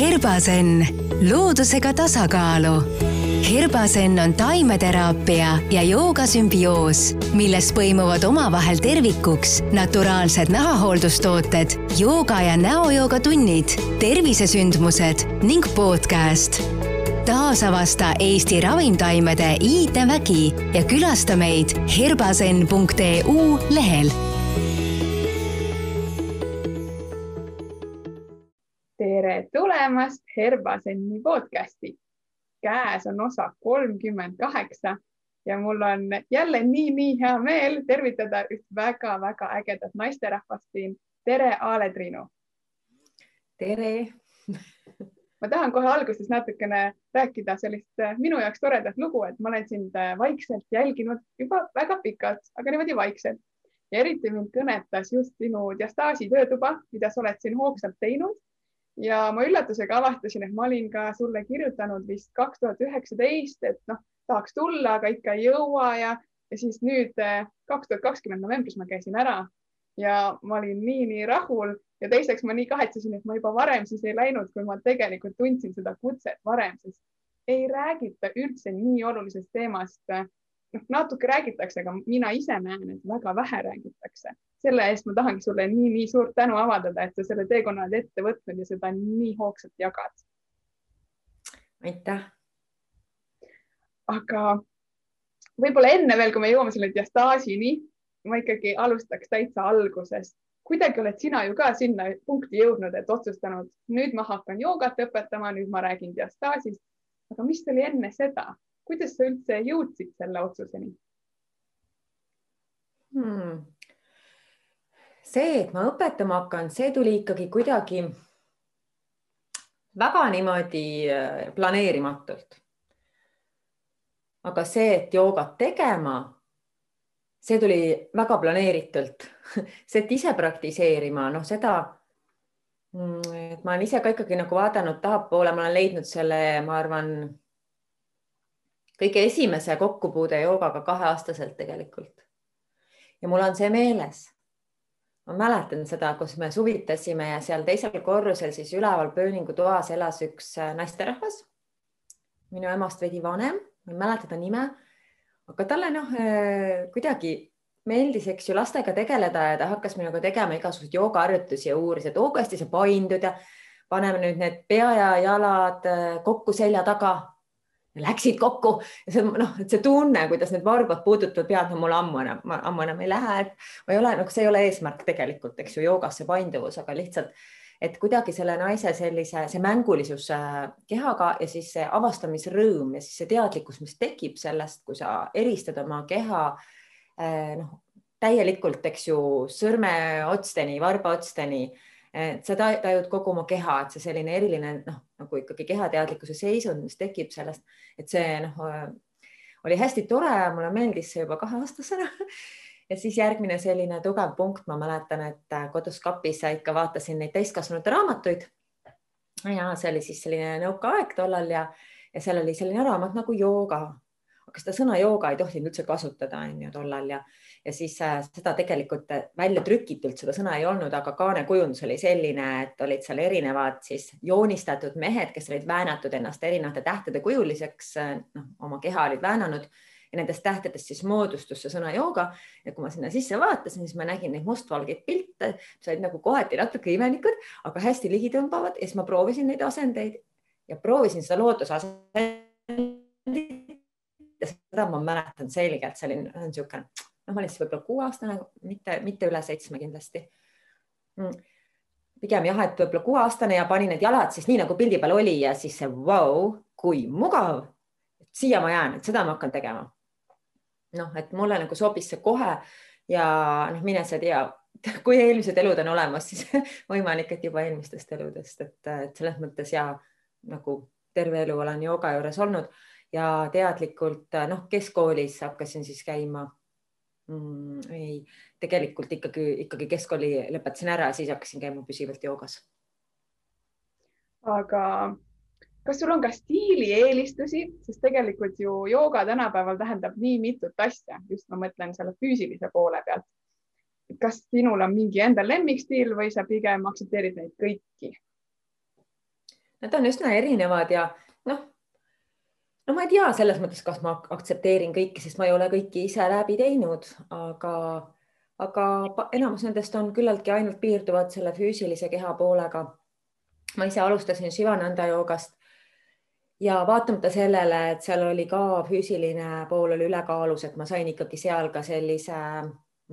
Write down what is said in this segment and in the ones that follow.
Herbasen, loodusega tasakaalu. Herbasen on taimeteraapia ja joogasümbioos, milles põimuvad omavahel tervikuks naturaalsed nahahooldustooted, jooga ja näojooga tunnid, tervisesündmused ning podcast. taasavasta Eesti ravimtaimede IT-vägi ja külasta meid herbasen.eu lehel tere tulemast Herbasenni podcasti. käes on osa kolmkümmend kaheksa ja mul on jälle nii-nii hea meel tervitada üht väga-väga ägedat naisterahvast siin. tere, Aale Triinu. tere ma tahan kohe alguses natukene rääkida sellist äh, minu jaoks toredat lugu, et ma olen sind äh, vaikselt jälginud juba väga pikalt, aga niimoodi vaikselt ja eriti mind kõnetas just sinu diastaasi töötuba, mida sa oled siin hoogsalt teinud ja ma üllatusega avastasin, et ma olin ka sulle kirjutanud vist kaks tuhat üheksateist, et noh, tahaks tulla, aga ikka ei jõua ja, ja siis nüüd eh, kaks tuhat kakskümmend novembris ma käisin ära ja ma olin nii, nii rahul ja teiseks ma nii kahetsesin, et ma juba varem siis ei läinud, kui ma tegelikult tundsin seda kutset varem, sest ei räägita üldse nii olulisest teemast. noh, natuke räägitakse, aga mina ise näen, et väga vähe räägitakse selle eest ma tahangi sulle nii-nii suurt tänu avaldada, et sa selle teekonna oled ette võtnud ja seda nii hoogsalt jagad. aitäh. aga võib-olla enne veel, kui me jõuame selle diastaasini, ma ikkagi alustaks täitsa algusest. kuidagi oled sina ju ka sinna punkti jõudnud, et otsustanud, nüüd ma hakkan joogat õpetama, nüüd ma räägin diastaasist. aga mis oli enne seda, kuidas sa üldse jõudsid selle otsuseni hmm.? See, et ma õpetama hakkan, see tuli ikkagi kuidagi väga niimoodi äh, planeerimatult. aga see, et joogat tegema, see tuli väga planeeritult see, et ise praktiseerima, noh, seda, mm, et ma olen ise ka ikkagi nagu vaadanud tahapoole, ma olen leidnud selle, ma arvan, kõige esimese kokkupuude joogaga kaheaastaselt tegelikult. ja mul on see meeles ma mäletan seda, kus me suvitasime ja seal teisel korrusel siis üleval pööningutoas elas üks äh, naisterahvas, minu emast veidi vanem, ma ei mäleta ta nime, aga talle noh, äh, kuidagi meeldis, eks ju, lastega tegeleda ja ta hakkas minuga tegema igasuguseid joogaharjutusi ja uuris, et oo, kui hästi sa paindud ja paneme nüüd need pea ja jalad äh, kokku selja taga läksid kokku. See noh, et see tunne, kuidas need varbad puudutavad pead, no mul ammu enam, ma ammu enam ei lähe, et ma ei ole nagu, see ei ole eesmärk tegelikult, eks ju, joogas see painduvus, aga lihtsalt, et kuidagi selle naise sellise, see mängulisus äh, kehaga ja siis see avastamisrõõm ja siis see teadlikkus, mis tekib sellest, kui sa eristad oma keha äh, noh, täielikult, eks ju, sõrmeotsteni, varbaotsteni et sa tajud kogu oma keha, et see selline eriline noh, nagu ikkagi kehateadlikkuse seisund, mis tekib sellest, et see noh, oli hästi tore, mulle meeldis see juba kaheaastasena. Ja siis järgmine selline tugev punkt, ma mäletan, et kodus kapis ikka vaatasin neid täiskasvanute raamatuid. ja see oli siis selline nõukaaeg tollal ja, ja seal oli selline raamat nagu jooga, aga seda sõna jooga ei tohtinud üldse kasutada, on ju tollal ja ja siis seda tegelikult äh, välja trükitult seda sõna ei olnud, aga kaanekujundus oli selline, et olid seal erinevad siis joonistatud mehed, kes olid väänatud ennast erinevate tähtede kujuliseks, äh, noh, oma keha olid väänanud ja nendest tähtedest siis moodustus see sõna jooga ja kui ma sinna sisse vaatasin, siis ma nägin neid mustvalgeid pilte, mis olid nagu kohati natuke imelikud, aga hästi ligitõmbavad ja siis ma proovisin neid asendeid ja proovisin seda lootusasendit. ja seda ma mäletan selgelt, see oli niisugune noh, ma olin siis võib-olla kuueaastane, mitte, mitte üle seitsme kindlasti mm.. pigem jah, et võib-olla kuueaastane ja panin need jalad siis nii nagu pildi peal oli ja siis see vau kui mugav. siia ma jään, et seda ma hakkan tegema. noh, et mulle nagu sobis see kohe ja noh, mine sa tea, kui eelmised elud on olemas, siis võimalik, et juba eelmistest eludest, et, et selles mõttes ja nagu terve elu olen jooga juures olnud ja teadlikult noh, keskkoolis hakkasin siis käima mm,? ei, tegelikult ikkagi, ikkagi keskkooli lõpetasin ära ja siis hakkasin käima püsivalt joogas. aga kas sul on ka stiilieelistusi, sest tegelikult ju jooga tänapäeval tähendab nii mitut asja, just ma mõtlen selle füüsilise poole pealt. kas sinul on mingi enda lemmikstiil või sa pigem aktsepteerid neid kõiki? nad on üsna erinevad ja noh, no ma ei tea selles mõttes, kas ma aktsepteerin kõiki, sest ma ei ole kõiki ise läbi teinud, aga, aga enamus nendest on küllaltki ainult piirduvad selle füüsilise keha poolega. ma ise alustasin Shivananda joogast ja vaatamata sellele, et seal oli ka füüsiline pool oli ülekaalus, et ma sain ikkagi seal ka sellise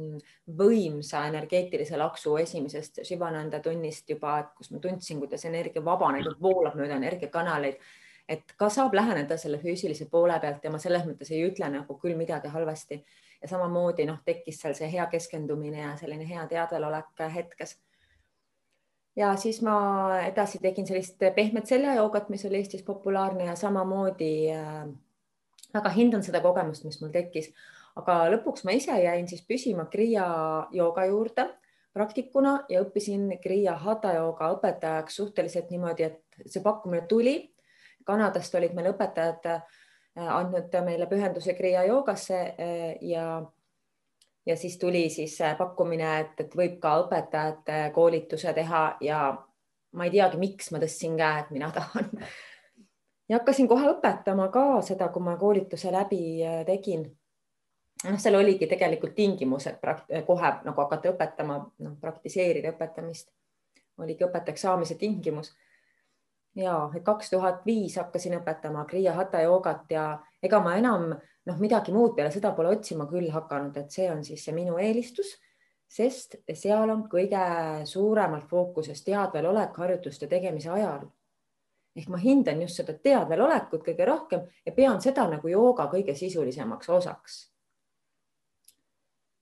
mm, võimsa energeetilise laksu esimesest Shivananda tunnist juba, kus ma tundsin, kuidas energia vabaneb, voolab mööda energiakanaleid et ka saab läheneda selle füüsilise poole pealt ja ma selles mõttes ei ütle nagu küll midagi halvasti ja samamoodi noh, tekkis seal see hea keskendumine ja selline hea teadvelolek hetkes. ja siis ma edasi tegin sellist pehmet seljajoogat, mis oli Eestis populaarne ja samamoodi äh, väga hindan seda kogemust, mis mul tekkis, aga lõpuks ma ise jäin siis püsima Kriia jooga juurde praktikuna ja õppisin Kriia Hatha jooga õpetajaks suhteliselt niimoodi, et see pakkumine tuli Kanadast olid meil õpetajad äh, andnud meile pühenduse Kriia joogasse äh, ja ja siis tuli siis äh, pakkumine, et, et võib ka õpetajate koolituse teha ja ma ei teagi, miks ma tõstsin käe, et mina tahan. ja hakkasin kohe õpetama ka seda, kui ma koolituse läbi tegin. noh, seal oligi tegelikult tingimus, et kohe nagu hakata õpetama, noh, praktiseerida õpetamist oligi õpetajaks saamise tingimus ja kaks tuhat viis hakkasin õpetama Kriia Hatha joogat ja ega ma enam noh, midagi muud peale seda pole otsima küll hakanud, et see on siis see minu eelistus, sest seal on kõige suuremalt fookuses teadvelolek harjutuste tegemise ajal. ehk ma hindan just seda teadvelolekut kõige rohkem ja pean seda nagu jooga kõige sisulisemaks osaks.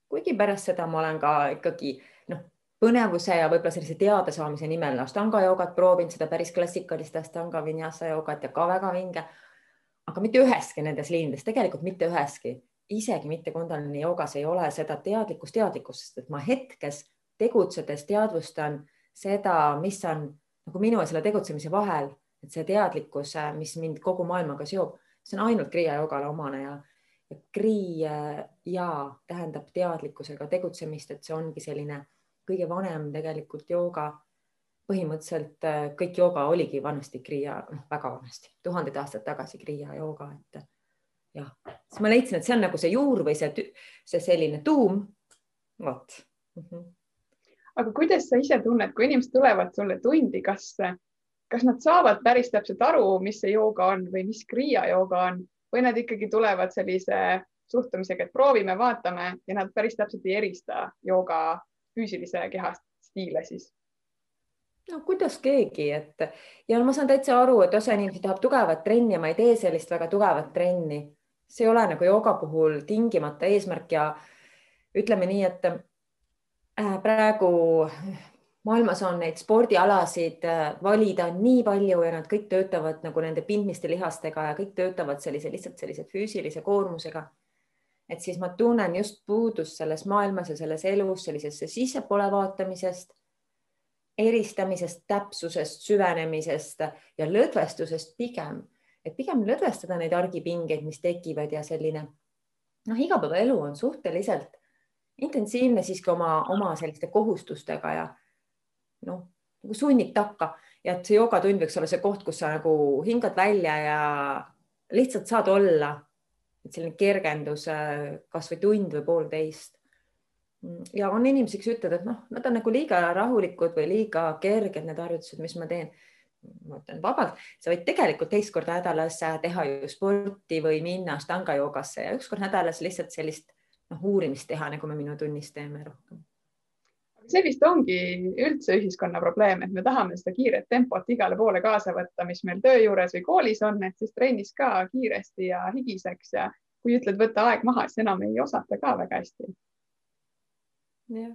kuigi pärast seda ma olen ka ikkagi noh, põnevuse ja võib-olla sellise teadasaamise nimel Ashtanga joogat proovinud, seda päris klassikalist Ashtanga vinyasa joogat ja ka väga vinge. aga mitte üheski nendes liinides, tegelikult mitte üheski, isegi mitte Kundalini joogas ei ole seda teadlikkust, teadlikkust, et ma hetkes tegutsedes teadvustan seda, mis on nagu minu ja selle tegutsemise vahel, et see teadlikkus, mis mind kogu maailmaga seob, see on ainult kriia joogale omane ja ja krii ja tähendab teadlikkusega tegutsemist, et see ongi selline kõige vanem tegelikult jooga, põhimõtteliselt äh, kõik jooga oligi vanasti kriia, noh, väga vanasti, tuhandeid aastaid tagasi kriia jooga, et jah, siis ma leidsin, et see on nagu see juur või see, see selline tuum. vot mm. -hmm. aga kuidas sa ise tunned, kui inimesed tulevad sulle tundi, kas, kas nad saavad päris täpselt aru, mis see jooga on või mis kriia jooga on või nad ikkagi tulevad sellise suhtumisega, et proovime, vaatame ja nad päris täpselt ei erista jooga füüsilise keha stiile siis? no kuidas keegi, et ja ma saan täitsa aru, et osa inimesi tahab tugevat trenni ja ma ei tee sellist väga tugevat trenni. see ei ole nagu jooga puhul tingimata eesmärk ja ütleme nii, et äh, praegu maailmas on neid spordialasid äh, valida nii palju ja nad kõik töötavad nagu nende pindmiste lihastega ja kõik töötavad sellise lihtsalt sellise füüsilise koormusega et siis ma tunnen just puudust selles maailmas ja selles elus sellisesse sissepoole vaatamisest, eristamisest, täpsusest, süvenemisest ja lõdvestusest pigem, et pigem lõdvestada neid argipingeid, mis tekivad ja selline noh, igapäevaelu on suhteliselt intensiivne siiski oma, oma selliste kohustustega ja noh, nagu sunnib takka. Ja et see joogatund võiks olla see koht, kus sa nagu hingad välja ja lihtsalt saad olla et selline kergendus kasvõi tund või poolteist. ja on inimesi, kes ütlevad, et noh, nad on nagu liiga rahulikud või liiga kerged, need harjutused, mis ma teen. ma ütlen vabalt, sa võid tegelikult teist korda nädalas teha ju sporti või minna Ashtanga joogasse ja üks kord nädalas lihtsalt sellist noh, uurimist teha, nagu me minu tunnis teeme rohkem see vist ongi üldse ühiskonna probleem, et me tahame seda kiiret tempot igale poole kaasa võtta, mis meil töö juures või koolis on, et siis trennis ka kiiresti ja higiseks ja kui ütled, võta aeg maha, siis enam ei osata ka väga hästi. jah.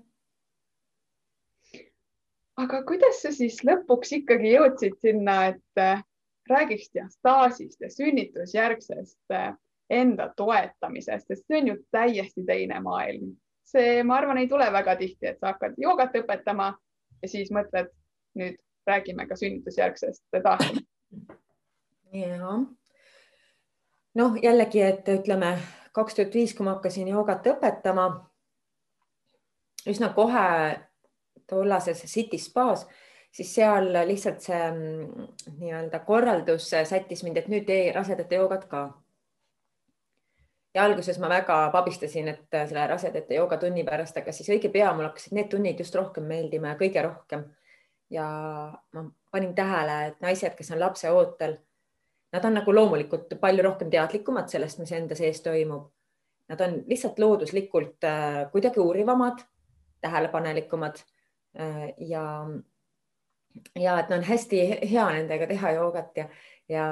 aga kuidas sa siis lõpuks ikkagi jõudsid sinna, et äh, räägiks diastaasist ja sünnitusjärgsest äh, enda toetamisest, sest see on ju täiesti teine maailm see, ma arvan, ei tule väga tihti, et sa hakkad joogat õpetama ja siis mõtled, nüüd räägime ka sünnitusjärgsest taastumisest. ja noh, jällegi, et ütleme kaks tuhat viis, kui ma hakkasin joogat õpetama, üsna kohe tollases City spaas siis seal lihtsalt see mm, nii-öelda korraldus sättis mind, et nüüd tee rasedate joogat ka. Ja alguses ma väga pabistasin, et selle rasedate joogatunni pärast, aga siis õige pea mul hakkasid need tunnid just rohkem meeldima ja kõige rohkem. ja ma panin tähele, et naised, kes on lapse ootel, nad on nagu loomulikult palju rohkem teadlikumad sellest, mis enda sees toimub. Nad on lihtsalt looduslikult äh, kuidagi uurivamad, tähelepanelikumad äh, ja ja et on hästi hea nendega teha joogat ja, ja,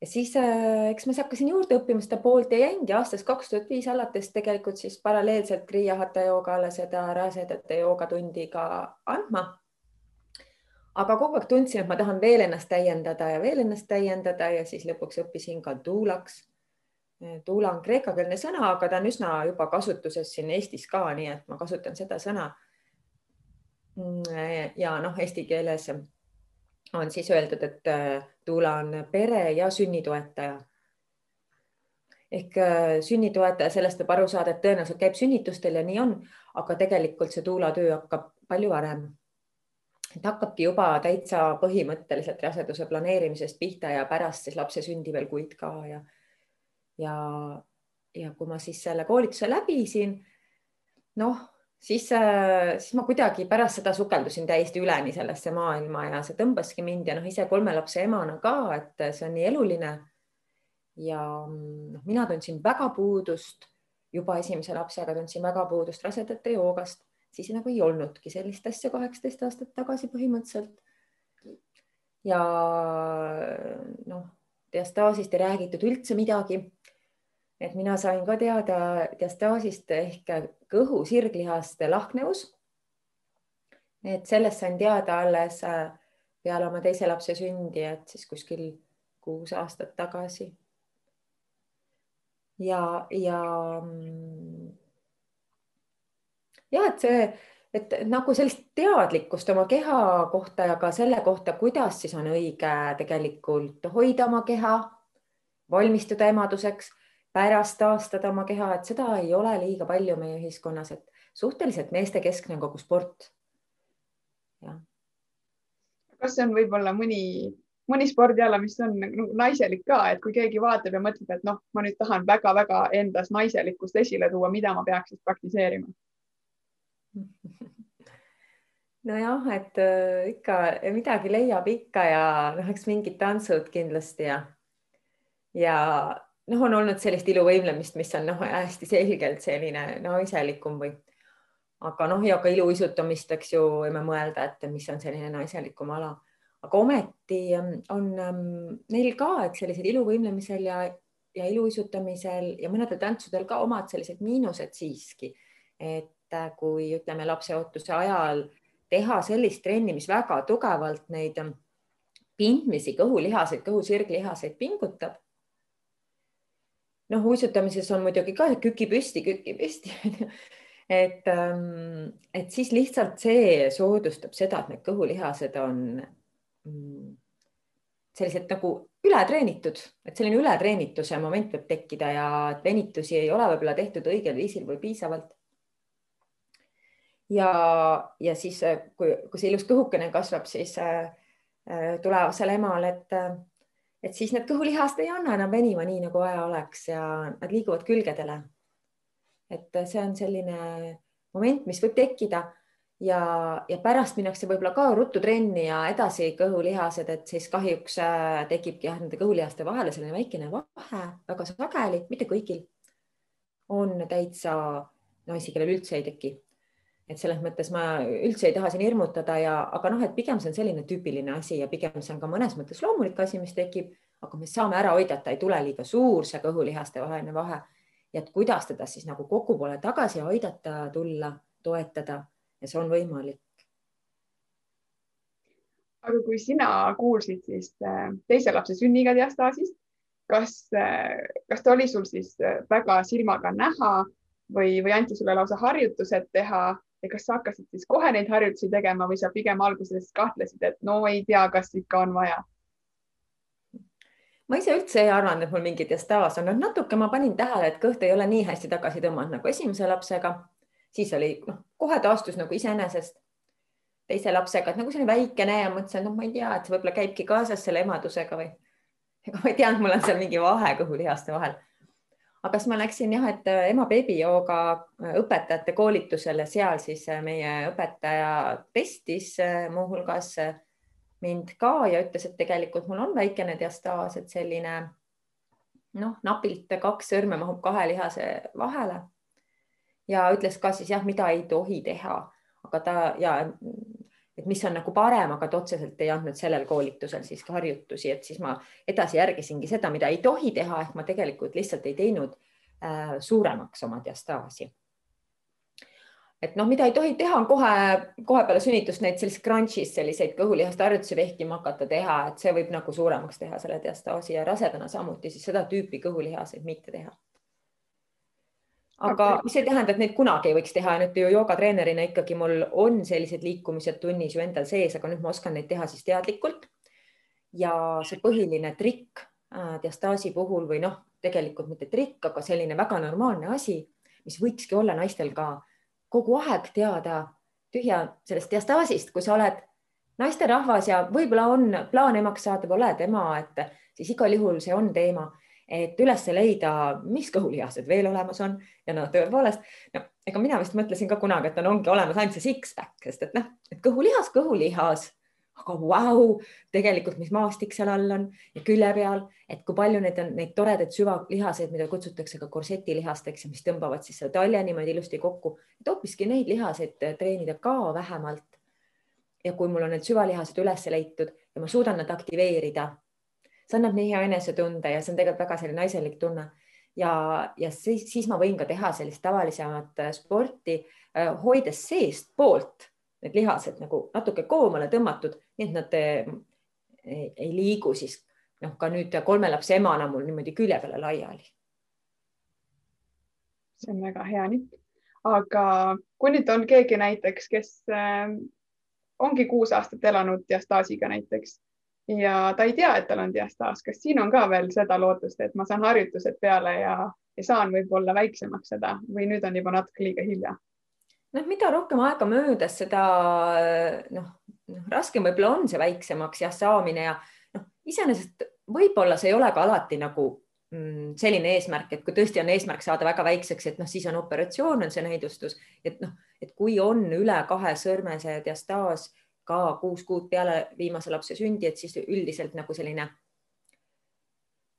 ja siis äh, eks ma siis hakkasin juurde õppima seda poolt ja jäingi aastast kaks tuhat viis alates tegelikult siis paralleelselt Kriia Hatha joogale seda rasedate joogatundi ka andma. aga kogu aeg tundsin, et ma tahan veel ennast täiendada ja veel ennast täiendada ja siis lõpuks õppisin ka tuulaks. tuula on kreekakeelne sõna, aga ta on üsna juba kasutuses siin Eestis ka, nii et ma kasutan seda sõna Mm, ja noh, eesti keeles on siis öeldud, et äh, Tuula on pere ja sünnitoetaja. ehk äh, sünnitoetaja, sellest võib aru saada, et tõenäoliselt käib sünnitustel ja nii on, aga tegelikult see Tuula töö hakkab palju varem. et hakkabki juba täitsa põhimõtteliselt raseduse planeerimisest pihta ja pärast siis lapse sündi veel kuid ka ja ja, ja kui ma siis selle koolituse läbisin, noh siis, äh, siis ma kuidagi pärast seda sukeldusin täiesti üleni sellesse maailma ja see tõmbaski mind ja noh, ise kolme lapse emana ka, et see on nii eluline. ja noh, mina tundsin väga puudust juba esimese lapsega, tundsin väga puudust rasedate joogast, siis nagu ei olnudki sellist asja kaheksateist aastat tagasi põhimõtteliselt. ja noh, diastaasist ei räägitud üldse midagi et mina sain ka teada diastaasist ehk kõhu sirglihaste lahknevus. et sellest sain teada alles äh, peale oma teise lapse sündi, et siis kuskil kuus aastat tagasi. ja, ja mm, ja et see, et nagu sellist teadlikkust oma keha kohta ja ka selle kohta, kuidas siis on õige tegelikult hoida oma keha, valmistuda emaduseks pärast taastada oma keha, et seda ei ole liiga palju meie ühiskonnas, et suhteliselt meestekeskne on kogu sport. jah. kas see on võib-olla mõni, mõni spordiala, mis on nagu naiselik ka, et kui keegi vaatab ja mõtleb, et noh, ma nüüd tahan väga-väga endas naiselikkust esile tuua, mida ma peaks siis praktiseerima? nojah, et äh, ikka midagi leiab ikka ja noh, eks mingid tantsud kindlasti ja, ja noh, on olnud sellist iluvõimlemist, mis on noh, hästi selgelt selline naiselikum või aga noh, ja ka iluuisutamist, eks ju, võime mõelda, et mis on selline naiselikum ala, aga ometi ähm, on ähm, neil ka, et sellised iluvõimlemisel ja, ja iluuisutamisel ja mõnedel tantsudel ka omad sellised miinused siiski, et äh, kui ütleme lapseootuse ajal teha sellist trenni, mis väga tugevalt neid ähm, pindmisi, kõhulihaseid, kõhusirglihaseid pingutab noh, uisutamises on muidugi ka küki püsti, küki püsti et, ähm, et siis lihtsalt see soodustab seda, et need kõhulihased on mm, sellised nagu ületreenitud, et selline ületreenituse moment võib tekkida ja venitusi ei ole võib-olla tehtud õigel viisil või piisavalt. ja, ja siis, kui, kui see ilus kõhukene kasvab, siis äh, äh tulevasel emal, et äh, et siis need kõhulihased ei anna enam venima nii nagu vaja oleks ja nad liiguvad külgedele. et see on selline moment, mis võib tekkida ja, ja pärast minnakse võib-olla ka ruttu trenni ja edasi kõhulihased, et siis kahjuks äh, tekibki jah, nende kõhulihaste vahele selline väikene vahe väga sageli, mitte kõigil on täitsa naisi, kellel üldse ei teki et selles mõttes ma üldse ei taha siin hirmutada ja, aga noh, et pigem see on selline tüüpiline asi ja pigem see on ka mõnes mõttes loomulik asi, mis tekib, aga me saame ära hoida, et ta ei tule liiga suur, see kõhulihaste vaheline vahe. ja et kuidas teda siis nagu kokku poole tagasi aidata tulla, toetada ja see on võimalik. aga kui sina kuulsid siis äh, teise lapse sünniga diastaasist, kas, äh, kas ta oli sul siis äh, väga silmaga näha või, või anti sulle lausa harjutused teha ja kas sa hakkasid siis kohe neid harjutusi tegema või sa pigem alguses kahtlesid, et no ei tea, kas ikka on vaja? ma ise üldse ei arvanud, et mul mingi diastaas on, natuke ma panin tähele, et kõht ei ole nii hästi tagasi tõmmanud nagu esimese lapsega, siis oli noh, kohe taastus nagu iseenesest. teise lapsega, et nagu selline väikene ja mõtlesin, noh, ma ei tea, et see võib-olla käibki kaasas selle emadusega või ega ma ei teadnud, mul on seal mingi vahe kõhulihaste vahel. Aga siis ma läksin jah, et äh, ema beebijooga äh, õpetajate koolitusele, seal siis äh, meie õpetaja testis muuhulgas mind ka ja ütles, et tegelikult mul on väikene diastaas, et selline noh, napilt kaks sõrme mahub kahe lihase vahele. ja ütles ka siis jah, mida ei tohi teha, aga ta ja et mis on nagu parem, aga ta otseselt ei andnud sellel koolitusel siiski harjutusi, et siis ma edasi järgisingi seda, mida ei tohi teha, ehk ma tegelikult lihtsalt ei teinud äh, suuremaks oma diastaasi. et noh, mida ei tohi teha, on kohe, kohe peale sünnitust neid selliseid crunch'is selliseid kõhulihaste harjutusi vehkima hakata teha, et see võib nagu suuremaks teha selle diastaasi ja rasedana samuti siis seda tüüpi kõhulihaseid mitte teha aga mis ei tähenda, et neid kunagi ei võiks teha, nüüd ju joogatreenerina ikkagi mul on sellised liikumised tunnis ju endal sees, aga nüüd ma oskan neid teha siis teadlikult. ja see põhiline trikk äh, diastaasi puhul või noh, tegelikult mitte trikk, aga selline väga normaalne asi, mis võikski olla naistel ka kogu aeg teada tühja sellest diastaasist, kui sa oled naisterahvas ja võib-olla on plaan emaks saada või oled ema, et siis igal juhul see on teema et üles leida, mis kõhulihased veel olemas on ja no tõepoolest, no ega mina vist mõtlesin ka kunagi, et on, ongi olemas ainult see six-pack, sest et noh, et kõhulihas, kõhulihas, aga vau, tegelikult, mis maastik seal all on ja külje peal, et kui palju neid on, neid toredaid süvalihaseid, mida kutsutakse ka korsetilihasteks ja mis tõmbavad siis selle talja niimoodi ilusti kokku, et hoopiski neid lihaseid treenida ka vähemalt. ja kui mul on need süvalihased üles leitud ja ma suudan nad aktiveerida see annab nii hea enesetunde ja see on tegelikult väga selline naiselik tunne. ja, ja siis, siis ma võin ka teha sellist tavalisemat äh, sporti, äh, hoides seestpoolt need lihased nagu natuke koomale tõmmatud, nii et nad äh, ei, ei liigu siis noh, ka nüüd kolme lapse emana mul niimoodi külje peale laiali. see on väga hea nipp, aga kui nüüd on keegi näiteks, kes ongi kuus aastat elanud diastaasiga näiteks ja ta ei tea, et tal on diastaas. kas siin on ka veel seda lootust, et ma saan harjutused peale ja, ja saan võib-olla väiksemaks seda või nüüd on juba natuke liiga hilja? noh, mida rohkem aega möödas, seda noh, noh, raskem võib-olla on see väiksemaks jah saamine ja noh, iseenesest võib-olla see ei ole ka alati nagu mm, selline eesmärk, et kui tõesti on eesmärk saada väga väikseks, et noh, siis on operatsioon, on see näidustus, et noh, et kui on üle kahe sõrme see diastaas ka kuus kuud peale viimase lapse sündi, et siis üldiselt nagu selline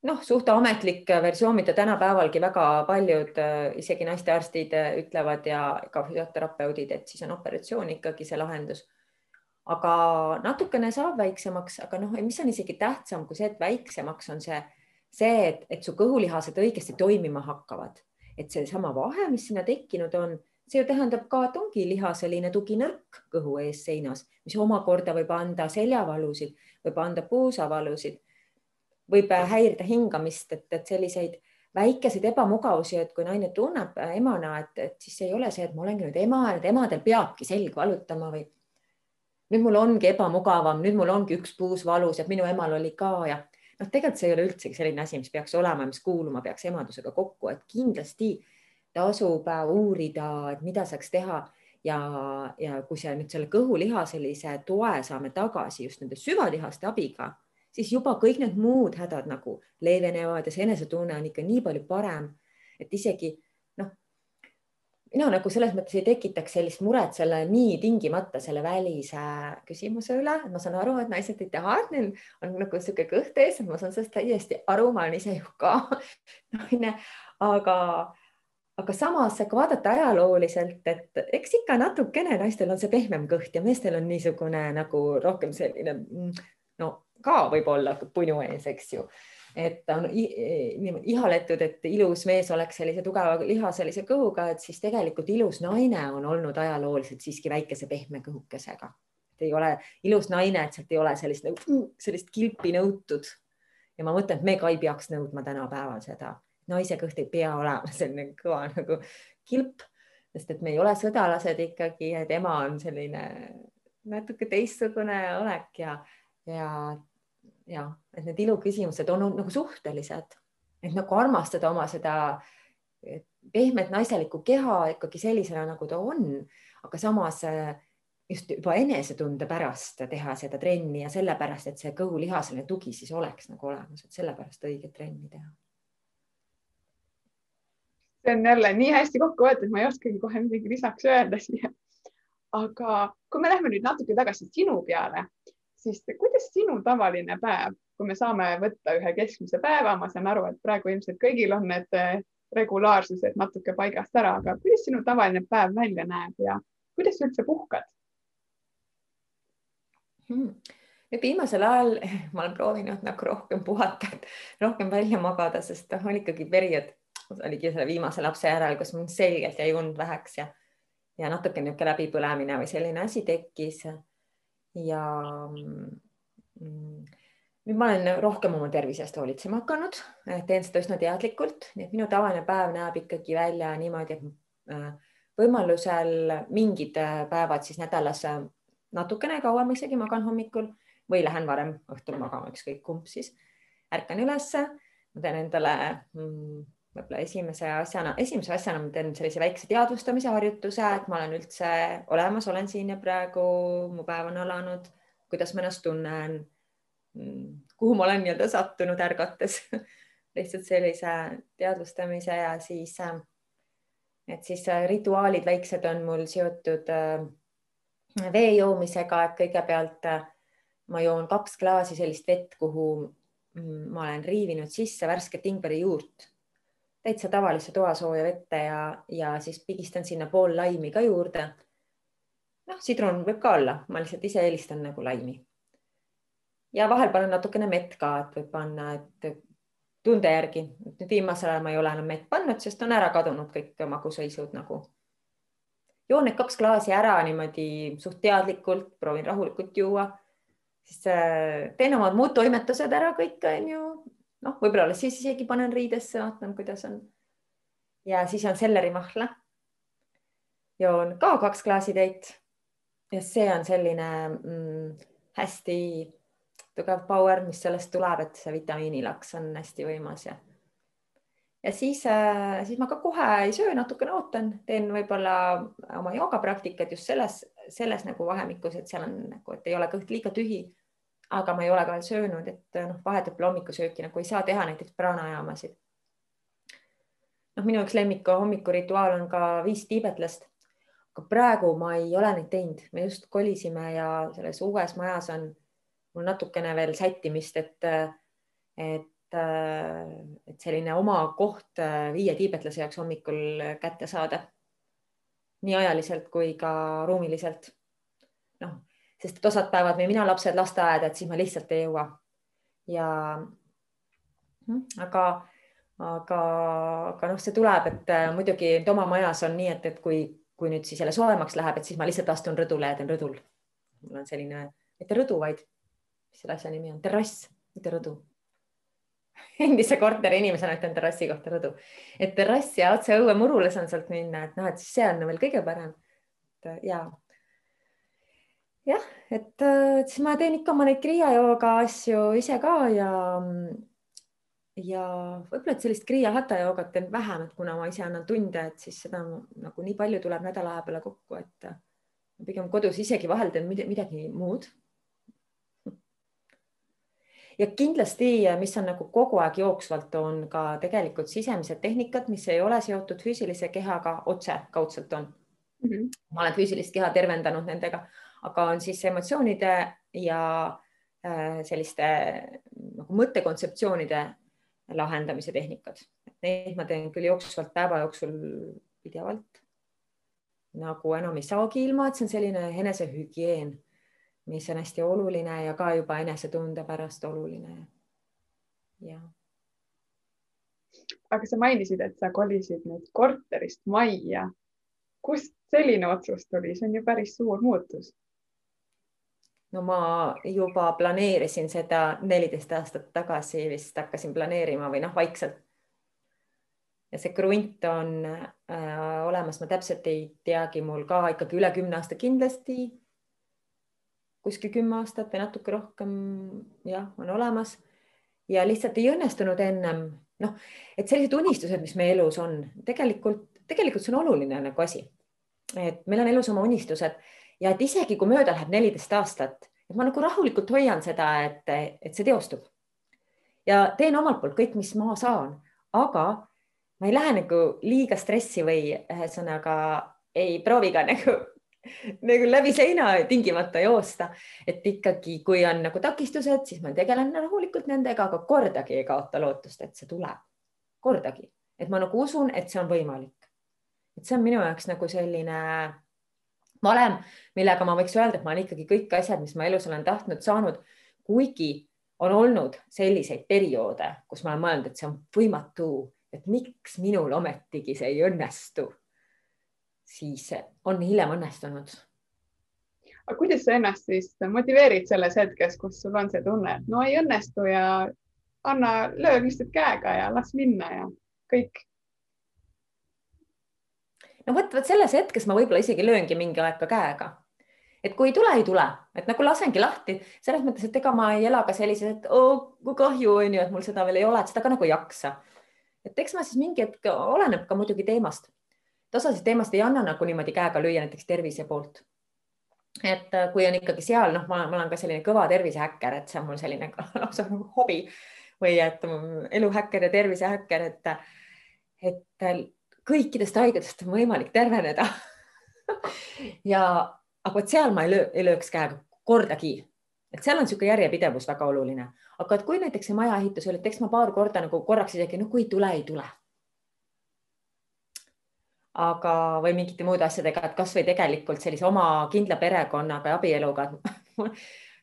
noh, suht ametlik versioon, mida tänapäevalgi väga paljud isegi naistearstid ütlevad ja ka füsioterapeudid, et siis on operatsioon ikkagi see lahendus. aga natukene saab väiksemaks, aga noh, mis on isegi tähtsam kui see, et väiksemaks on see, see, et, et su kõhulihased õigesti toimima hakkavad, et seesama vahe, mis sinna tekkinud on see ju tähendab ka, et ongi lihaseline tuginõrk kõhu ees seinas, mis omakorda võib anda seljavalusid, võib anda puusavalusid, võib häirida hingamist, et, et selliseid väikeseid ebamugavusi, et kui naine tunneb emana, et, et siis ei ole see, et ma olengi nüüd ema, et emadel peabki selg valutama või nüüd mul ongi ebamugavam, nüüd mul ongi üks puus valus ja minu emal oli ka ja noh, tegelikult see ei ole üldsegi selline asi, mis peaks olema, mis kuuluma peaks emadusega kokku, et kindlasti tasub uurida, et mida saaks teha. Ja, ja kui see nüüd selle kõhuliha sellise toe saame tagasi just nende süvalihaste abiga, siis juba kõik need muud hädad nagu leevenevad ja see enesetunne on ikka nii palju parem, et isegi noh, mina nagu selles mõttes ei tekitaks sellist muret selle nii tingimata selle välise küsimuse üle, et ma saan aru, et naised ei taha, et neil on nagu niisugune kõht ees, ma saan sellest täiesti aru, ma olen ise ju ka naine, aga aga samas ka vaadata ajalooliselt, et eks ikka natukene naistel on see pehmem kõht ja meestel on niisugune nagu rohkem selline no ka võib-olla punu ees, eks ju. et on ihaletud, et ilus mees oleks sellise tugeva liha sellise kõhuga, et siis tegelikult ilus naine on olnud ajalooliselt siiski väikese pehme kõhukesega. ei ole ilus naine, et sealt ei ole sellist nagu sellist kilpi nõutud. ja ma mõtlen, et me ka ei peaks nõudma tänapäeval seda naise kõht ei pea olema selline kõva nagu kilp, sest et me ei ole sõdalased ikkagi, et ema on selline natuke teistsugune olek ja, ja, ja et need iluküsimused on nagu suhtelised, et nagu armastada oma seda pehmet naiselikku keha ikkagi sellisena, nagu ta on, aga samas just juba enesetunde pärast teha seda trenni ja sellepärast, et see kõhulihasele tugi siis oleks nagu olemas, et sellepärast õiget trenni teha. See on jälle nii hästi kokku võetud, ma ei oskagi kohe midagi lisaks öelda siia. aga kui me lähme nüüd natuke tagasi sinu peale, siis kuidas sinu tavaline päev, kui me saame võtta ühe keskmise päeva, ma saan aru, et praegu ilmselt kõigil on need eh, regulaarsused natuke paigast ära, aga kuidas sinu tavaline päev välja näeb ja kuidas sa üldse puhkad? hmm.? nüüd viimasel ajal ma olen proovinud nagu rohkem puhata, rohkem välja magada, sest noh, on ikkagi periood, oligi selle viimase lapse järel, kus mul selgelt jäi und väheks ja, ja natuke niisugune läbipõlemine või selline asi tekkis. ja mm, nüüd ma olen rohkem oma tervise eest hoolitsema hakanud, teen seda üsna teadlikult, nii et minu tavaline päev näeb ikkagi välja niimoodi, et äh, võimalusel mingid äh, päevad siis nädalas äh, natukene kauem isegi magan hommikul või lähen varem õhtul magama, ükskõik kumb siis. ärkan ülesse, ma teen endale mm, võib-olla esimese asjana, esimese asjana ma teen sellise väikse teadvustamise harjutuse, et ma olen üldse olemas, olen siin ja praegu, mu päev on alanud, kuidas ma ennast tunnen, mm, kuhu ma olen nii-öelda sattunud ärgates? Lihtsalt sellise teadvustamise ja siis, äh, et siis rituaalid väiksed on mul seotud äh, vee joomisega, et kõigepealt äh, ma joon kaks klaasi sellist vett, kuhu mm, ma olen riivinud sisse värsket ingverijuurt, täitsa tavalisse toasooja vette ja, ja siis pigistan sinna pool laimi ka juurde. noh, sidrun võib ka olla, ma lihtsalt ise eelistan nagu laimi. ja vahel panen natukene mett ka, et võib panna, et tunde järgi, nüüd viimasel ajal ma ei ole enam mett pannud, sest on ära kadunud kõik magusõisud nagu joon need kaks klaasi ära niimoodi suht teadlikult, proovin rahulikult juua, siis äh, teen omad muud toimetused ära kõik, onju. Noh, võib-olla siis isegi panen riidesse, vaatan, kuidas on. ja siis on sellerimahla. joon ka kaks klaasi täit. ja see on selline mm, hästi tugev power, mis sellest tuleb, et see vitamiinilaks on hästi võimas ja ja siis, äh, siis ma ka kohe ei söö, natukene ootan, teen võib-olla oma joogapraktikat just selles, selles nagu vahemikus, et seal on nagu, et ei ole kõht liiga tühi. Aga ma ei ole ka veel söönud, et noh, vahetult hommikusööki nagu ei saa teha näiteks pranajaamasid. noh, minu üks lemmik hommikurituaal on ka viis tiibetlast. aga praegu ma ei ole neid teinud, me just kolisime ja selles uues majas on mul natukene veel sättimist, et, et et selline oma koht äh, viie tiibetlase jaoks hommikul kätte saada. nii ajaliselt kui ka ruumiliselt. noh, sest et osad päevad või mina lapsed lasteaeda, et siis ma lihtsalt ei jõua. ja hm, aga, aga, aga noh, see tuleb, et äh, muidugi et oma majas on nii, et, et kui, kui nüüd siis jälle soojemaks läheb, et siis ma lihtsalt astun rõdule ja teen rõdul. mul on selline, mitte rõdu, vaid mis selle asja nimi on, terrass, mitte rõdu endise korteri inimesena ütlen terrassi kohta rõdu, et terrass ja otse õuemurule saan sealt minna, et noh, et see on veel kõige parem. et ja, jah, et siis ma teen ikka oma neid kriia jooga asju ise ka ja ja võib-olla, et sellist kriia hata joogat teen vähem, et kuna ma ise annan tunde, et siis seda nagu nii palju tuleb nädala aja peale kokku, et pigem kodus isegi vahel teen midagi muud ja kindlasti, mis on nagu kogu aeg jooksvalt, on ka tegelikult sisemised tehnikad, mis ei ole seotud füüsilise kehaga otse, kaudselt on mm. -hmm. ma olen füüsilist keha tervendanud nendega, aga on siis emotsioonide ja äh, selliste nagu mõttekontseptsioonide lahendamise tehnikad. Neid ma teen küll jooksvalt päeva jooksul pidevalt. nagu enam ei saagi ilma, et see on selline enesehügieen mis on hästi oluline ja ka juba enesetunde pärast oluline. jah. aga sa mainisid, et sa kolisid nüüd korterist majja. kust selline otsus tuli, see on ju päris suur muutus. No ma juba planeerisin seda neliteist aastat tagasi vist hakkasin planeerima või noh, vaikselt. Ja see krunt on äh, olemas, ma täpselt ei teagi, mul ka ikkagi üle kümne aasta kindlasti. Kuskil kümme aastat või natuke rohkem, jah, on olemas. Ja lihtsalt ei õnnestunud ennem, noh, et sellised unistused, mis meie elus on, tegelikult, tegelikult see on oluline nagu asi. et meil on elus oma unistused ja et isegi kui mööda läheb neliteist aastat, et ma nagu rahulikult hoian seda, et, et see teostub. ja teen omalt poolt kõik, mis ma saan, aga ma ei lähe nagu liiga stressi või ühesõnaga ei proovi ka nagu nagu läbi seina tingimata joosta, et ikkagi, kui on nagu takistused, siis ma tegelen rahulikult nendega, aga kordagi ei kaota lootust, et see tuleb, kordagi, et ma nagu usun, et see on võimalik. et see on minu jaoks nagu selline valem, millega ma võiks öelda, et ma olen ikkagi kõik asjad, mis ma elus olen tahtnud, saanud, kuigi on olnud selliseid perioode, kus ma olen mõelnud, et see on võimatu, et miks minul ometigi see ei õnnestu siis on hiljem õnnestunud. aga kuidas sa ennast siis motiveerid selles hetkes, kus sul on see tunne, et no ei õnnestu ja anna, löö lihtsalt käega ja las minna ja kõik? No vot, vot selles hetkes ma võib-olla isegi lööngi mingi aeg ka käega. Et kui ei tule, ei tule, et nagu lasengi lahti. Selles mõttes, et ega ma ei ela ka sellises, et oo oh, kui kahju on ju, et mul seda veel ei ole, et seda ka nagu ei jaksa. et eks ma siis mingi hetk, oleneb ka muidugi teemast. Et osasid teemast ei anna nagu niimoodi käega lüüa näiteks tervise poolt. et äh, kui on ikkagi seal, noh, ma olen ka selline kõva tervisehäkker, et see on mul selline lausa nagu hobi. Või et eluhäkker ja tervisehäkker, et, et kõikidest haigustest on võimalik terveneda. Ja, aga vot seal ma ei löö, ei lööks käega kordagi, et seal on niisugune järjepidevus väga oluline, aga et kui näiteks see majaehitus oli, et eks ma paar korda nagu korraks isegi, no kui ei tule, ei tule. Aga, või mingite muude asjadega, et kasvõi tegelikult sellise oma kindla perekonnaga ja abieluga.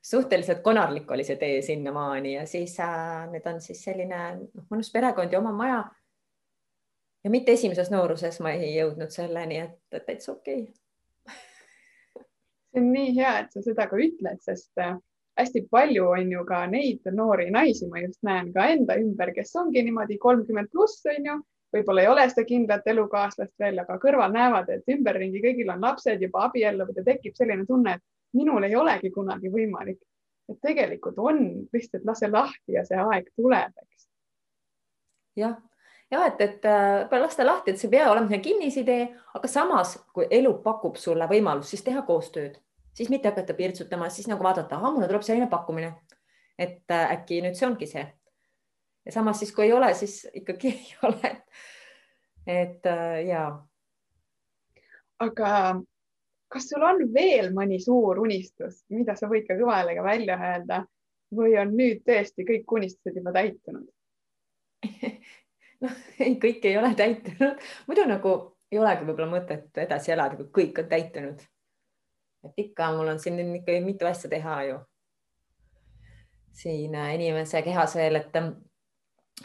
Suhteliselt konarlik oli see tee sinnamaani ja siis äh, nüüd on siis selline noh, mõnus perekond ja oma maja. Ja mitte esimeses nooruses ma ei jõudnud selleni, et täitsa okei okay. see on nii hea, et sa seda ka ütled, sest äh, hästi palju on ju ka neid noori naisi, ma just näen ka enda ümber, kes ongi niimoodi kolmkümmend pluss on ju võib-olla ei ole seda kindlat elukaaslast veel, aga kõrval näevad, et ümberringi kõigil on lapsed juba abielluvad ja tekib selline tunne, et minul ei olegi kunagi võimalik. et tegelikult on, lihtsalt lase lahti ja see aeg tuleb, eks. jah, ja et, et äh, lasta lahti, et see ei pea olema kinnisidee, aga samas, kui elu pakub sulle võimalust, siis teha koostööd, siis mitte hakata pirtsutama, siis nagu vaadata, ahah, mulle tuleb selline pakkumine, et äh, äkki nüüd see ongi see. Ja samas siis, kui ei ole, siis ikkagi ei ole. et äh, ja. aga kas sul on veel mõni suur unistus, mida sa võid ka kõva häälega välja öelda? Või on nüüd tõesti kõik unistused juba täitunud noh, ei, kõik ei ole täitunud, muidu nagu ei olegi võib-olla mõtet edasi elada, kui kõik on täitunud. et ikka mul on siin ikka mitu asja teha ju. Siin äh, inimese kehas veel, et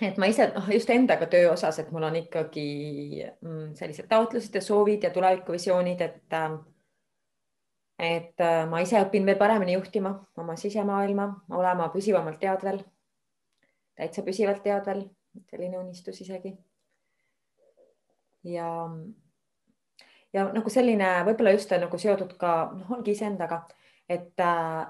et ma ise noh, just endaga töö osas, et mul on ikkagi mm, sellised taotlused ja soovid ja tulevikuvisioonid, et äh, et äh, ma ise õpin veel paremini juhtima oma sisemaailma, olema püsivamalt teadvel, täitsa püsivalt teadvel, selline unistus isegi. ja, ja nagu selline võib-olla just nagu seotud ka noh, ongi iseendaga, et äh,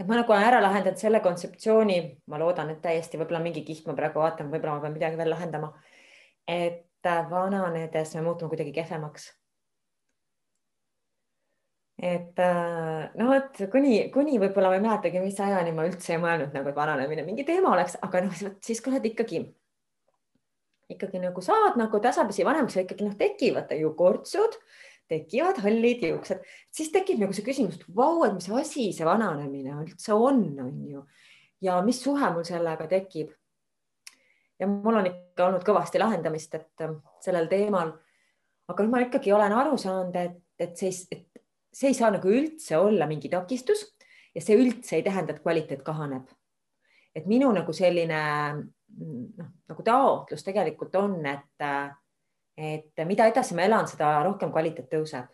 et ma nagu olen ära lahendanud selle kontseptsiooni, ma loodan, et täiesti võib-olla mingi kiht ma praegu vaatan, võib-olla ma pean midagi veel lahendama. et vananedes me muutume kuidagi kehvemaks. Et noh, et kuni, kuni võib-olla ma ei mäletagi, mis ajani ma üldse ei mõelnud nagu, et vananemine mingi teema oleks, aga noh, siis kui oled ikkagi, ikkagi nagu saad nagu tasapisi vanemaks ja ikkagi noh, tekivad ju kortsud tekivad hallid juuksed, siis tekib nagu see küsimus, et vau, et mis asi see vananemine üldse on, on ju. ja mis suhe mul sellega tekib. ja mul on ikka olnud kõvasti lahendamist, et äh, sellel teemal. aga nüüd ma ikkagi olen aru saanud, et, et see, et see ei saa nagu üldse olla mingi takistus ja see üldse ei tähenda, et kvaliteet kahaneb. et minu nagu selline noh, nagu taotlus tegelikult on, et et mida edasi ma elan, seda rohkem kvaliteet tõuseb.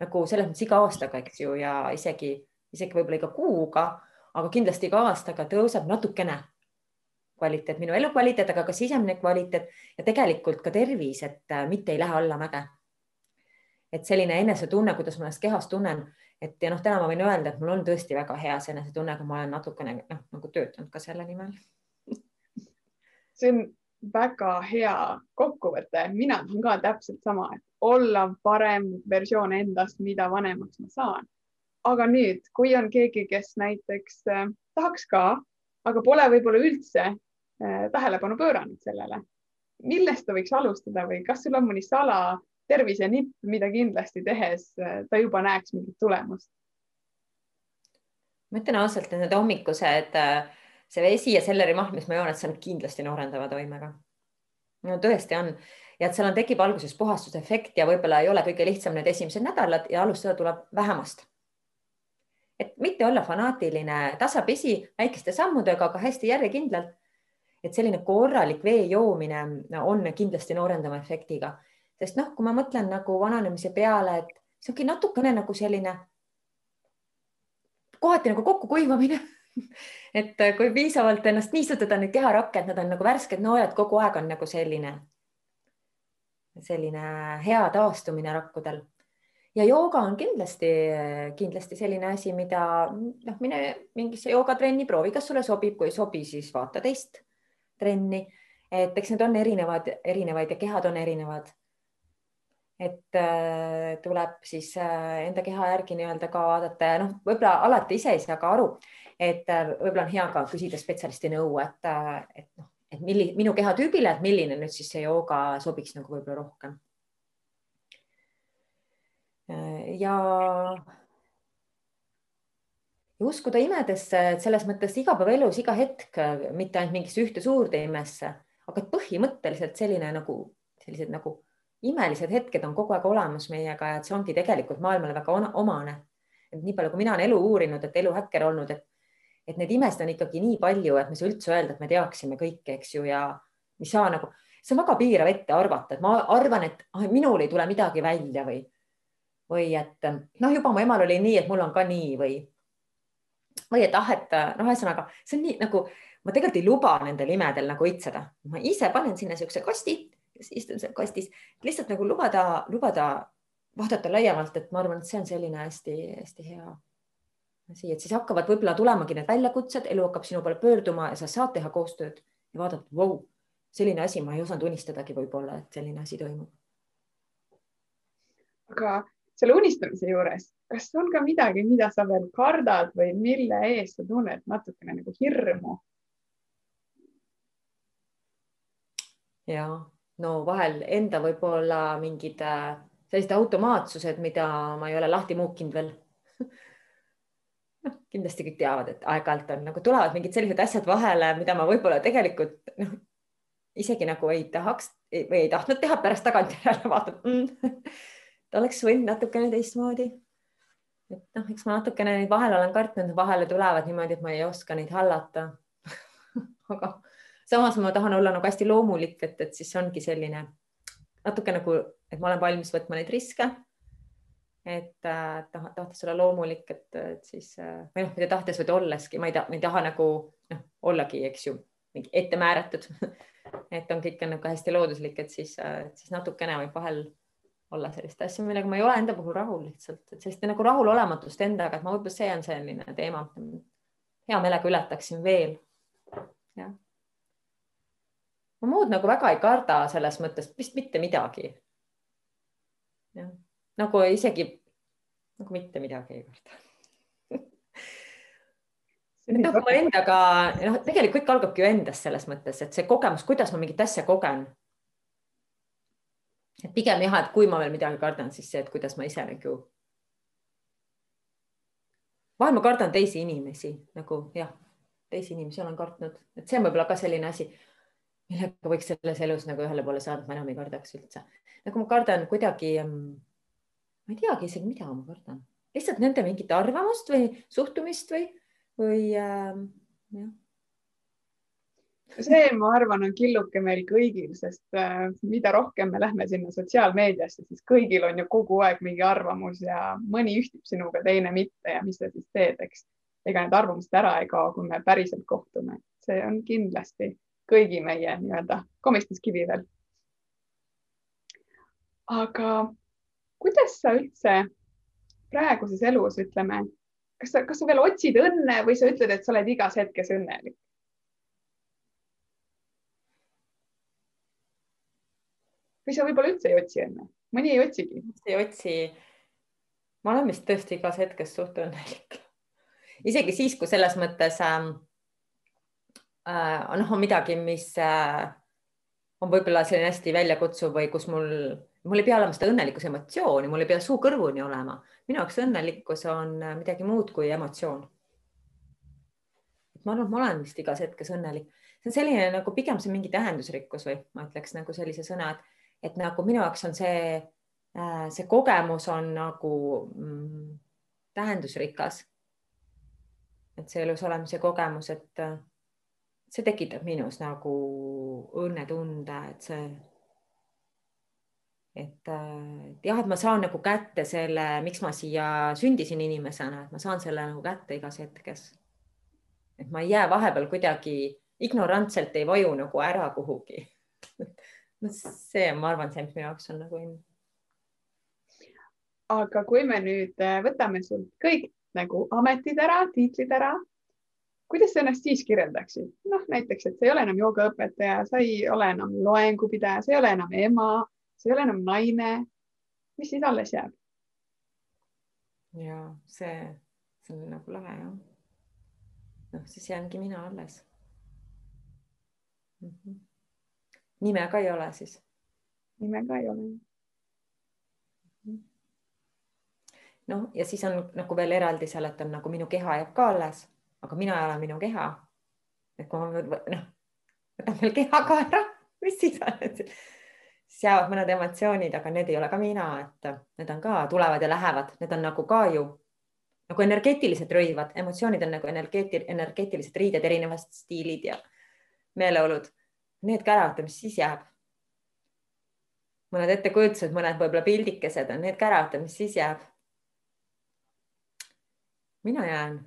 nagu selles mõttes iga aastaga, eks ju, ja isegi, isegi võib-olla iga kuuga, aga kindlasti iga aastaga tõuseb natukene kvaliteet, minu elukvaliteet, aga ka sisemine kvaliteet ja tegelikult ka tervis, et mitte ei lähe allamäge. Et selline enesetunne, kuidas ma ennast kehas tunnen, et ja noh, täna ma võin öelda, et mul on tõesti väga hea see enesetunne, aga ma olen natukene noh, nagu töötanud ka selle nimel see on väga hea kokkuvõte, mina tahan ka täpselt sama, et olla parem versioon endast, mida vanemaks ma saan. aga nüüd, kui on keegi, kes näiteks äh, tahaks ka, aga pole võib-olla üldse äh, tähelepanu pööranud sellele, millest ta võiks alustada või kas sul on mõni sala tervisenipp, mida kindlasti tehes äh, ta juba näeks mingit tulemust? ma ütlen ausalt, et need hommikused, see vesi ja sellerimahl, mis ma joon, et see on kindlasti noorendava toimega. no tõesti on ja et seal on, tekib alguses puhastusefekt ja võib-olla ei ole kõige lihtsam need esimesed nädalad ja alustada tuleb vähemast. et mitte olla fanaatiline, tasapisi väikeste sammudega, aga hästi järjekindlalt. et selline korralik vee joomine on kindlasti noorendava efektiga, sest noh, kui ma mõtlen nagu vananemise peale, et see ongi natukene nagu selline kohati nagu kokkukuivamine et kui piisavalt ennast niisutada, need keharakke, et nad on nagu värsked noojad kogu aeg on nagu selline selline hea taastumine rakkudel. ja jooga on kindlasti, kindlasti selline asi, mida noh, mine mingisse joogatrenni, proovi, kas sulle sobib, kui ei sobi, siis vaata teist trenni. et eks need on erinevad, erinevaid ja kehad on erinevad. Et äh, tuleb siis äh, enda keha järgi nii-öelda ka vaadata ja noh, võib-olla alati ise ei saa ka aru, et äh, võib-olla on hea ka küsida spetsialisti nõu, et, et noh et milli, minu kehatüübile, et milline nüüd siis see jooga sobiks nagu võib-olla rohkem. ja, ja uskuda imedesse, et selles mõttes igapäevaelus iga hetk, mitte ainult mingisse ühte suurde imesse, aga põhimõtteliselt selline nagu sellised nagu imelised hetked on kogu aeg olemas meiega ja et see ongi tegelikult maailmale väga omane. et nii palju, kui mina olen elu uurinud, et eluhäkker olnud, et et neid imesid on ikkagi nii palju, et saa üldse öelda, et me teaksime kõike, eks ju, ja ei saa nagu, see on väga piirav ette arvata, et ma arvan, et ah, minul ei tule midagi välja või, või et noh, juba mu emal oli nii, et mul on ka nii või, või et ah, et noh, ühesõnaga see on nii nagu ma tegelikult ei luba nendel imedel nagu õitseda, ma ise panen sinna niisuguse kasti, istun seal kastis, lihtsalt nagu lubada, lubada vaadata laiemalt, et ma arvan, et see on selline hästi-hästi hea asi, et siis hakkavad võib-olla tulemagi need väljakutsed, elu hakkab sinu poole pöörduma ja sa saad teha koostööd ja vaadata, vau, selline asi, ma ei osanud unistadagi võib-olla, et selline asi toimub. aga selle unistamise juures, kas on ka midagi, mida sa veel kardad või mille eest sa tunned natukene nagu hirmu? ja no vahel enda võib-olla mingid äh, sellised automaatsused, mida ma ei ole lahti muukinud veel noh, kindlasti kõik teavad, et aeg-ajalt on nagu tulevad mingid sellised asjad vahele, mida ma võib-olla tegelikult noh, isegi nagu ei tahaks või ei tahtnud teha, pärast tagantjärele vaatad mm,, et oleks võinud natukene teistmoodi. et noh, eks ma natukene neid vahel olen kartnud, vahele tulevad niimoodi, et ma ei oska neid hallata aga samas ma tahan olla nagu hästi loomulik, et, et siis ongi selline natuke nagu, et ma olen valmis võtma neid riske et äh, tahtes olla loomulik, et, et siis äh, või noh, mitte tahtes, vaid olleski, ma ei taha, ma ei taha nagu noh, ollagi, eks ju, mingi ette määratud et on kõik on nagu hästi looduslik, et siis äh,, siis natukene võib vahel olla sellist asja, millega ma ei ole enda puhul rahul lihtsalt, et sellist nagu rahulolematust endaga, et ma võib-olla see on selline teema, hea meelega ületaksin veel. jah. Ma muud nagu väga ei karda selles mõttes vist mitte midagi. nagu isegi nagu mitte midagi ei karda noh, kui ma endaga, noh, tegelikult kõik algabki ju endast selles mõttes, et see kogemus, kuidas ma mingit asja kogen. et pigem jah, et kui ma veel midagi kardan, siis see, et kuidas ma ise nagu. vahel ma kardan teisi inimesi nagu jah, teisi inimesi olen kartnud, et see on võib-olla ka selline asi, millega võiks selles elus nagu ühele poole saada, ma enam ei kardaks üldse. nagu ma kardan kuidagi ma ei teagi isegi, mida ma kardan, lihtsalt nende mingit arvamust või suhtumist või, või äh, jah see, ma arvan, on killuke meil kõigil, sest mida rohkem me lähme sinna sotsiaalmeediasse, siis kõigil on ju kogu aeg mingi arvamus ja mõni ühtib sinuga, teine mitte ja mis sa siis teed, eks. ega need arvamused ära ei kao, kui me päriselt kohtume, see on kindlasti kõigi meie nii-öelda komistuskivi veel. aga kuidas sa üldse praeguses elus, ütleme, kas sa, kas sa veel otsid õnne või sa ütled, et sa oled igas hetkes õnnelik? või sa võib-olla üldse ei otsi õnne, mõni ei otsigi. ei otsi. ma olen vist tõesti igas hetkes suht õnnelik. isegi siis, kui selles mõttes ähm, äh, noh, on midagi, mis äh, on võib-olla selline hästi väljakutsuv või kus mul, mul ei pea olema seda õnnelikkuse emotsiooni, mul ei pea suu kõrvuni olema. minu jaoks õnnelikkus on äh, midagi muud kui emotsioon. ma arvan, et ma olen vist igas hetkes õnnelik. see on selline nagu pigem see mingi tähendusrikkus või ma ütleks nagu sellise sõna, et, et nagu minu jaoks on see, äh, see kogemus on nagu mm, tähendusrikas. et see elus olemise kogemus, et see tekitab minus nagu õnnetunde, et see, et, et jah, et ma saan nagu kätte selle, miks ma siia sündisin inimesena, et ma saan selle nagu kätte igas hetkes. et ma ei jää vahepeal kuidagi ignorantselt ei vaju nagu ära kuhugi no see, ma arvan, see, minu jaoks on nagu õnn. aga kui me nüüd võtame sult kõik nagu ametid ära, tiitlid ära kuidas sa ennast siis kirjeldaksid? noh, näiteks, et sa ei ole enam joogaõpetaja, sa ei ole enam loengupidaja, sa ei ole enam ema, sa ei ole enam naine. mis siis alles jääb? ja see, see on nagu lahe jah. noh, siis jäängi mina alles mm. -hmm. nime ka ei ole siis? nime ka ei ole. Mhm. noh, ja siis on nagu veel eraldi seal, et on nagu minu keha jääb ka alles aga mina ei ole minu keha. et kui ma noh, võtan veel keha ka ära, mis siis on, siis jäävad mõned emotsioonid, aga need ei ole ka mina, et need on ka, tulevad ja lähevad, need on nagu ka ju nagu energeetilised rõivad, emotsioonid on nagu energeeti-, energeetilised riided, erinevad stiilid ja meeleolud. Need ka ära võtta, mis siis jääb? mõned ettekujutused, mõned võib-olla pildikesed on need ka ära võtta, mis siis jääb? mina jään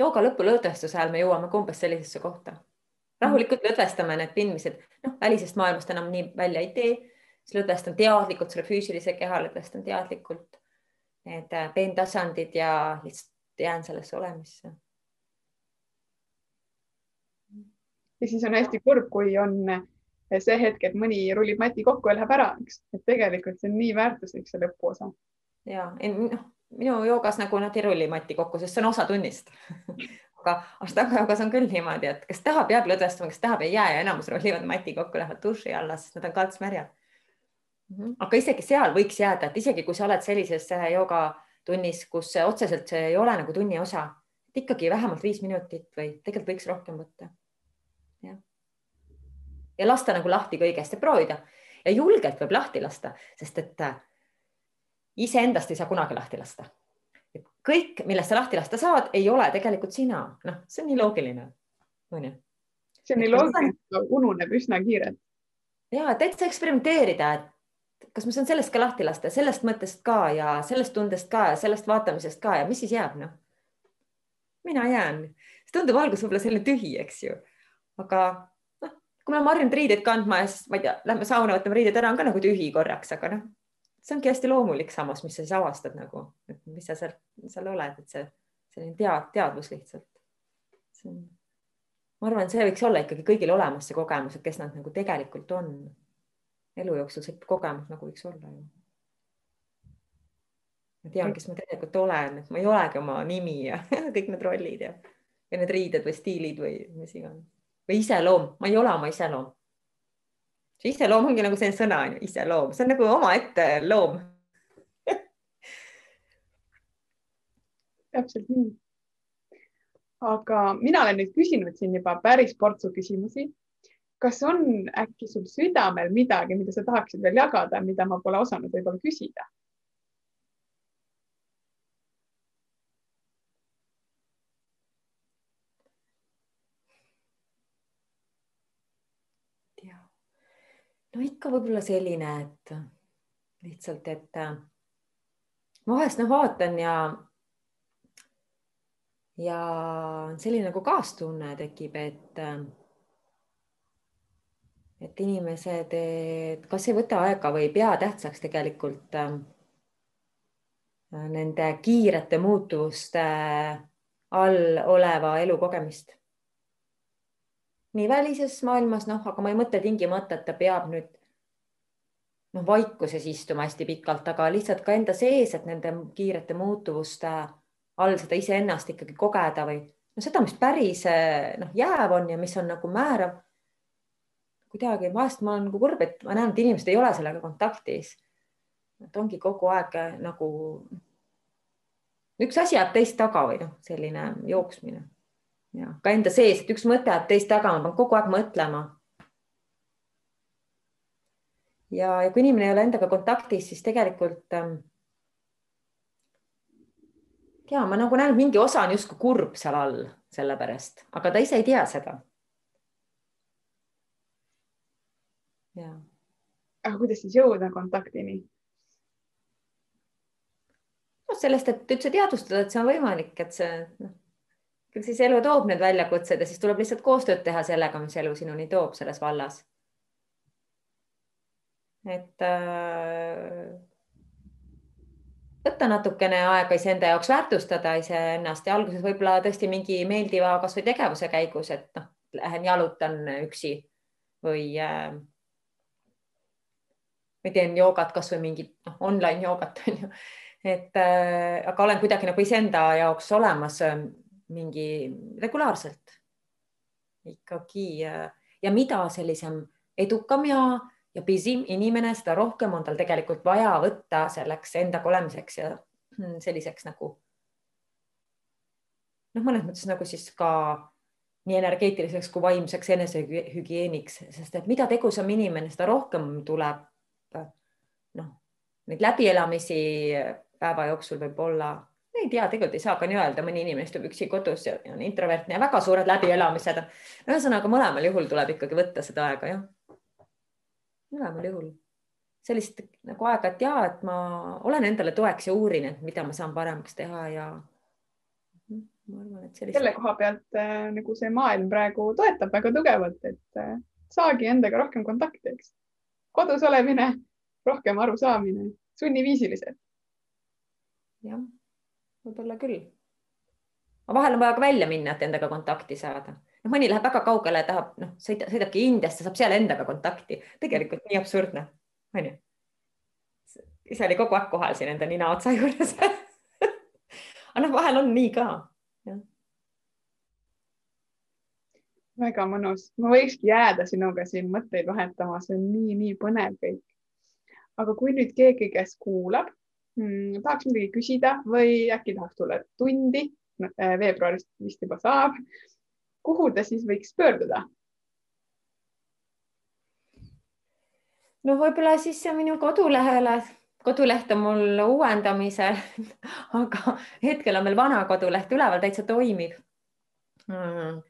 jooga lõpu lõdvestuse ajal me jõuame ka umbes sellisesse kohta. rahulikult lõdvestame need pindmised, noh, välisest maailmast enam nii välja ei tee, siis lõdvestan teadlikult selle füüsilise keha, lõdvestan teadlikult need äh, peentasandid ja lihtsalt jään sellesse olemisse. ja siis on hästi kurb, kui on see hetk, et mõni rullib mati kokku ja läheb ära, eks, et tegelikult see on nii väärtuslik, see lõpuosa. ja noh, minu joogas nagu nad ei rulli matti kokku, sest see on osa tunnist aga Ashtanga joogas on küll niimoodi, et kes tahab, jääb lõdvestama, kes tahab, ei jää ja enamus rollivad mati kokku, lähevad duši alla, sest nad on kaltsmärjad. Mhm. aga isegi seal võiks jääda, et isegi kui sa oled sellises äh, joogatunnis, kus otseselt see ei ole nagu tunni osa, et ikkagi vähemalt viis minutit või tegelikult võiks rohkem võtta. jah. ja lasta nagu lahti kõigest ja proovida ja julgelt võib lahti lasta, sest et äh, iseendast ei saa kunagi lahti lasta. et kõik, millest sa lahti lasta saad, ei ole tegelikult sina, noh, see on nii loogiline, onju. see on nii loogiline, ununeb üsna kiirelt. ja täitsa eksperimenteerida, et kas ma saan sellest ka lahti lasta, sellest mõttest ka ja sellest tundest ka ja sellest vaatamisest ka ja mis siis jääb, noh. mina jään, see tundub alguses võib-olla selline tühi, eks ju, aga noh, kui me oleme harjunud riideid kandma ja siis ma ei tea, lähme sauna, võtame riided ära, on ka nagu tühi korraks, aga noh see ongi hästi loomulik samas, mis sa siis avastad nagu, et mis sa seal, seal oled, et see selline tead, teadvus lihtsalt. see on, ma arvan, see võiks olla ikkagi kõigil olemas, see kogemus, et kes nad nagu tegelikult on. elu jooksul see kogemus nagu võiks olla ju. ma tean, kes ma tegelikult olen, et ma ei olegi oma nimi ja kõik need rollid ja, ja need riided või stiilid või mis iganes või iseloom, ma ei ole oma iseloom see iseloom ongi nagu selline sõna on ju, iseloom, see on nagu omaette loom täpselt nii. aga mina olen nüüd küsinud siin juba päris portsu küsimusi. kas on äkki sul südamel midagi, mida sa tahaksid veel jagada, mida ma pole osanud võib-olla küsida? No ikka võib-olla selline, et lihtsalt, et äh, ma vahest noh, vaatan ja ja selline nagu kaastunne tekib, et äh, et inimesed, et kas ei võta aega või ei pea tähtsaks tegelikult äh, nende kiirete muutuste all oleva elu kogemist nii välises maailmas, noh, aga ma ei mõtle tingimata, et ta peab nüüd noh, vaikuses istuma hästi pikalt, aga lihtsalt ka enda sees, et nende kiirete muutuvuste all seda iseennast ikkagi kogeda või no seda, mis päris noh, jääv on ja mis on nagu määrav. kuidagi vahest ma olen nagu kurb, et ma näen, et inimesed ei ole sellega kontaktis. et ongi kogu aeg nagu üks asi jääb teist taga või noh, selline jooksmine ja ka enda sees, et üks mõte jääb teist taga, ma pean kogu aeg mõtlema. ja, ja kui inimene ei ole endaga kontaktis, siis tegelikult ähm, ja ma nagu näen, mingi osa on justkui kurb seal all selle pärast, aga ta ise ei tea seda. ja. aga kuidas siis jõuda kontaktini? noh, sellest, et üldse teadvustada, et see on võimalik, et see noh, küll siis elu toob need väljakutsed ja siis tuleb lihtsalt koostööd teha sellega, mis elu sinuni toob selles vallas. et äh, võtta natukene aega iseenda jaoks väärtustada iseennast ja alguses võib-olla tõesti mingi meeldiva kasvõi tegevuse käigus, et noh, lähen jalutan üksi või äh, või teen joogat, kasvõi mingit noh, online joogat on ju, et äh, aga olen kuidagi nagu iseenda jaoks olemas mingi regulaarselt ikkagi ja mida sellisem edukam ja ja pisim inimene, seda rohkem on tal tegelikult vaja võtta selleks endaga olemiseks ja hmm, selliseks nagu noh, mõnes mõttes nagu siis ka nii energeetiliseks kui vaimseks enesehügieeniks, sest et mida tegusam inimene, seda rohkem tuleb noh, neid läbielamisi päeva jooksul võib-olla, ei tea, tegelikult ei saa ka nii öelda, mõni inimene istub üksi kodus ja on introvertne ja väga suured läbielamised. ühesõnaga mõlemal juhul tuleb ikkagi võtta seda aega, jah mõlemal juhul sellist nagu aega, et ja et ma olen endale toeks ja uurin, et mida ma saan paremaks teha ja mhm, ma arvan, et sellist... selle koha pealt äh, nagu see maailm praegu toetab väga tugevalt, et äh, saagi endaga rohkem kontakti, eks. kodus olemine, rohkem arusaamine, sunniviisiliselt. jah, võib-olla küll. aga vahel on vaja ka välja minna, et endaga kontakti saada noh, mõni läheb väga kaugele, tahab, noh, sõida, sõidabki Indiasse, saab seal endaga kontakti. tegelikult nii absurdne, onju. ise oli kogu aeg kohal siin enda nina otsa juures aga noh, vahel on nii ka. väga mõnus, ma võikski jääda sinuga siin mõtteid vahetama, see on nii-nii põnev kõik. aga kui nüüd keegi, kes kuulab hmm,, tahaks midagi küsida või äkki tahaks tulla tundi, veebruarist vist juba saab. Kuhu ta siis võiks pöörduda? no võib-olla siis minu kodulehele, koduleht on mul uuendamisel aga hetkel on meil vana koduleht üleval, täitsa toimib mm..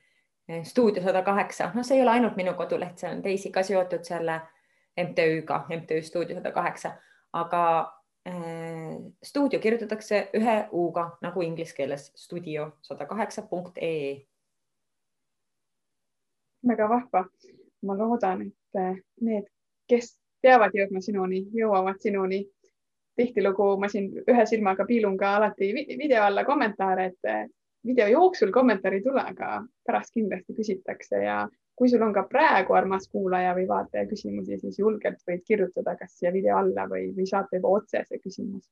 stuudio sada kaheksa, noh, see ei ole ainult minu koduleht, see on teisi ka seotud selle MTÜ-ga, MTÜ Stuudio sada kaheksa, aga äh, stuudio kirjutatakse ühe U-ga nagu inglise keeles stuudio sada kaheksa punkt ee väga vahva. ma loodan, et eh, need, kes peavad jõudma sinuni, jõuavad sinuni. tihtilugu ma siin ühe silmaga piilun ka alati video alla kommentaare, et eh, video jooksul kommentaari ei tule, aga pärast kindlasti küsitakse ja kui sul on ka praegu, armas kuulaja või vaataja, küsimusi, siis julgelt võid kirjutada kas siia video alla või, või saata juba otsese küsimus.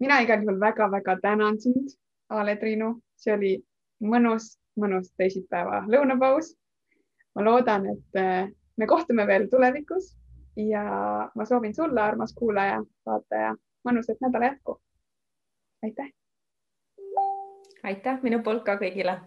Mina igal juhul väga-väga tänan sind, Ale Triinu, see oli mõnus mõnus teisipäeva lõunapaus. ma loodan, et äh, me kohtume veel tulevikus ja ma soovin sulle, armas kuulaja, vaataja, mõnusat nädala jätku. aitäh. aitäh minu poolt ka kõigile